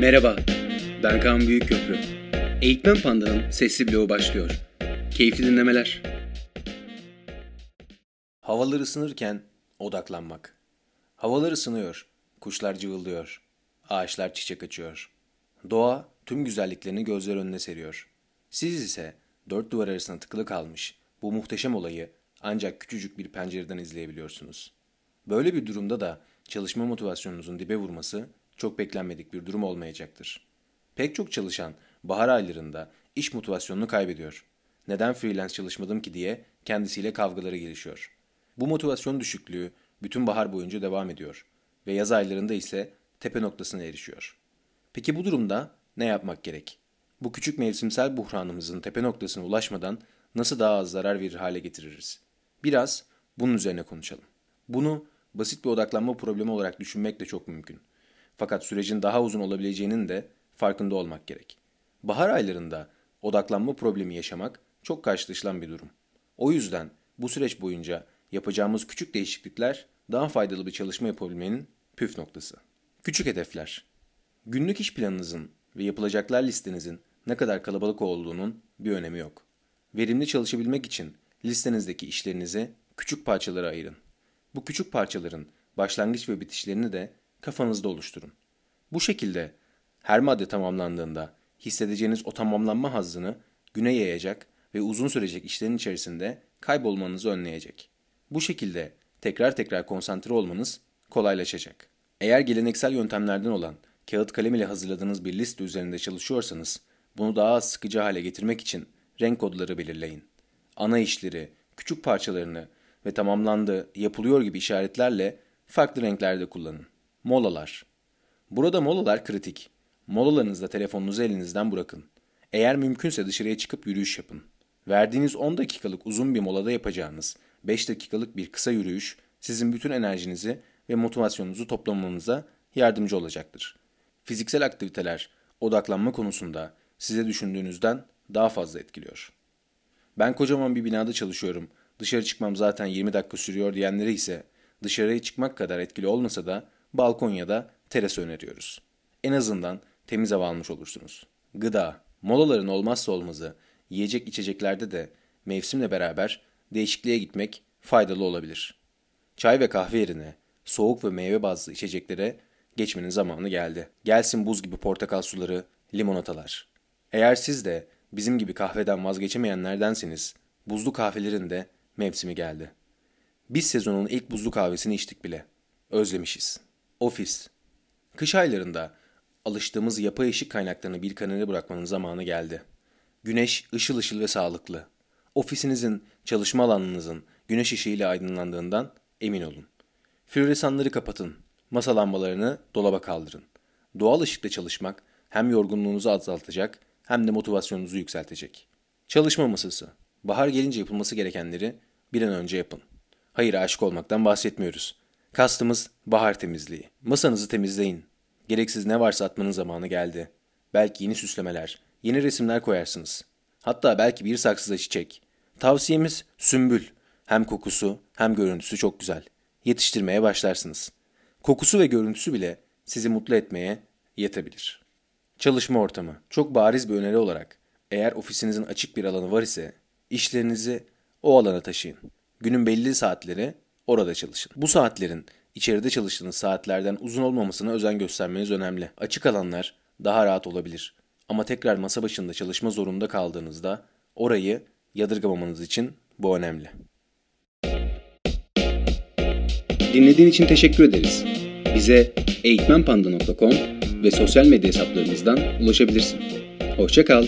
Merhaba, ben Kaan Büyükköprü. Eğitmen Panda'nın sesli bloğu başlıyor. Keyifli dinlemeler. Havalar ısınırken odaklanmak. Havalar ısınıyor, kuşlar cıvıldıyor, ağaçlar çiçek açıyor. Doğa tüm güzelliklerini gözler önüne seriyor. Siz ise dört duvar arasında tıkılı kalmış bu muhteşem olayı ancak küçücük bir pencereden izleyebiliyorsunuz. Böyle bir durumda da çalışma motivasyonunuzun dibe vurması çok beklenmedik bir durum olmayacaktır. Pek çok çalışan bahar aylarında iş motivasyonunu kaybediyor. Neden freelance çalışmadım ki diye kendisiyle kavgaları gelişiyor. Bu motivasyon düşüklüğü bütün bahar boyunca devam ediyor ve yaz aylarında ise tepe noktasına erişiyor. Peki bu durumda ne yapmak gerek? Bu küçük mevsimsel buhranımızın tepe noktasına ulaşmadan nasıl daha az zarar verir hale getiririz? Biraz bunun üzerine konuşalım. Bunu basit bir odaklanma problemi olarak düşünmek de çok mümkün. Fakat sürecin daha uzun olabileceğinin de farkında olmak gerek. Bahar aylarında odaklanma problemi yaşamak çok karşılaşılan bir durum. O yüzden bu süreç boyunca yapacağımız küçük değişiklikler daha faydalı bir çalışma yapabilmenin püf noktası. Küçük hedefler. Günlük iş planınızın ve yapılacaklar listenizin ne kadar kalabalık olduğunun bir önemi yok. Verimli çalışabilmek için listenizdeki işlerinizi küçük parçalara ayırın. Bu küçük parçaların başlangıç ve bitişlerini de kafanızda oluşturun. Bu şekilde her madde tamamlandığında hissedeceğiniz o tamamlanma hazzını güne yayacak ve uzun sürecek işlerin içerisinde kaybolmanızı önleyecek. Bu şekilde tekrar tekrar konsantre olmanız kolaylaşacak. Eğer geleneksel yöntemlerden olan kağıt kalem ile hazırladığınız bir liste üzerinde çalışıyorsanız, bunu daha az sıkıcı hale getirmek için renk kodları belirleyin. Ana işleri, küçük parçalarını ve tamamlandı, yapılıyor gibi işaretlerle farklı renklerde kullanın. Molalar. Burada molalar kritik. Molalarınızda telefonunuzu elinizden bırakın. Eğer mümkünse dışarıya çıkıp yürüyüş yapın. Verdiğiniz 10 dakikalık uzun bir molada yapacağınız 5 dakikalık bir kısa yürüyüş sizin bütün enerjinizi ve motivasyonunuzu toplamanıza yardımcı olacaktır. Fiziksel aktiviteler odaklanma konusunda size düşündüğünüzden daha fazla etkiliyor. Ben kocaman bir binada çalışıyorum, dışarı çıkmam zaten 20 dakika sürüyor diyenlere ise dışarıya çıkmak kadar etkili olmasa da balkon ya da teras öneriyoruz. En azından temiz hava almış olursunuz. Gıda, molaların olmazsa olmazı, yiyecek içeceklerde de mevsimle beraber değişikliğe gitmek faydalı olabilir. Çay ve kahve yerine soğuk ve meyve bazlı içeceklere geçmenin zamanı geldi. Gelsin buz gibi portakal suları, limonatalar. Eğer siz de bizim gibi kahveden vazgeçemeyenlerdenseniz buzlu kahvelerin de mevsimi geldi. Biz sezonun ilk buzlu kahvesini içtik bile. Özlemişiz. Ofis. Kış aylarında alıştığımız yapay ışık kaynaklarını bir kenara bırakmanın zamanı geldi. Güneş ışıl ışıl ve sağlıklı. Ofisinizin, çalışma alanınızın güneş ışığıyla aydınlandığından emin olun. Floresanları kapatın. Masa lambalarını dolaba kaldırın. Doğal ışıkla çalışmak hem yorgunluğunuzu azaltacak hem de motivasyonunuzu yükseltecek. Çalışma masası. Bahar gelince yapılması gerekenleri bir an önce yapın. Hayır aşık olmaktan bahsetmiyoruz. Kastımız bahar temizliği. Masanızı temizleyin. Gereksiz ne varsa atmanın zamanı geldi. Belki yeni süslemeler, yeni resimler koyarsınız. Hatta belki bir saksıda çiçek. Tavsiyemiz sümbül. Hem kokusu hem görüntüsü çok güzel. Yetiştirmeye başlarsınız. Kokusu ve görüntüsü bile sizi mutlu etmeye yetebilir. Çalışma ortamı. Çok bariz bir öneri olarak eğer ofisinizin açık bir alanı var ise işlerinizi o alana taşıyın. Günün belli saatleri orada çalışın. Bu saatlerin içeride çalıştığınız saatlerden uzun olmamasına özen göstermeniz önemli. Açık alanlar daha rahat olabilir. Ama tekrar masa başında çalışma zorunda kaldığınızda orayı yadırgamamanız için bu önemli. Dinlediğin için teşekkür ederiz. Bize eğitmenpanda.com ve sosyal medya hesaplarımızdan ulaşabilirsin. Hoşçakal.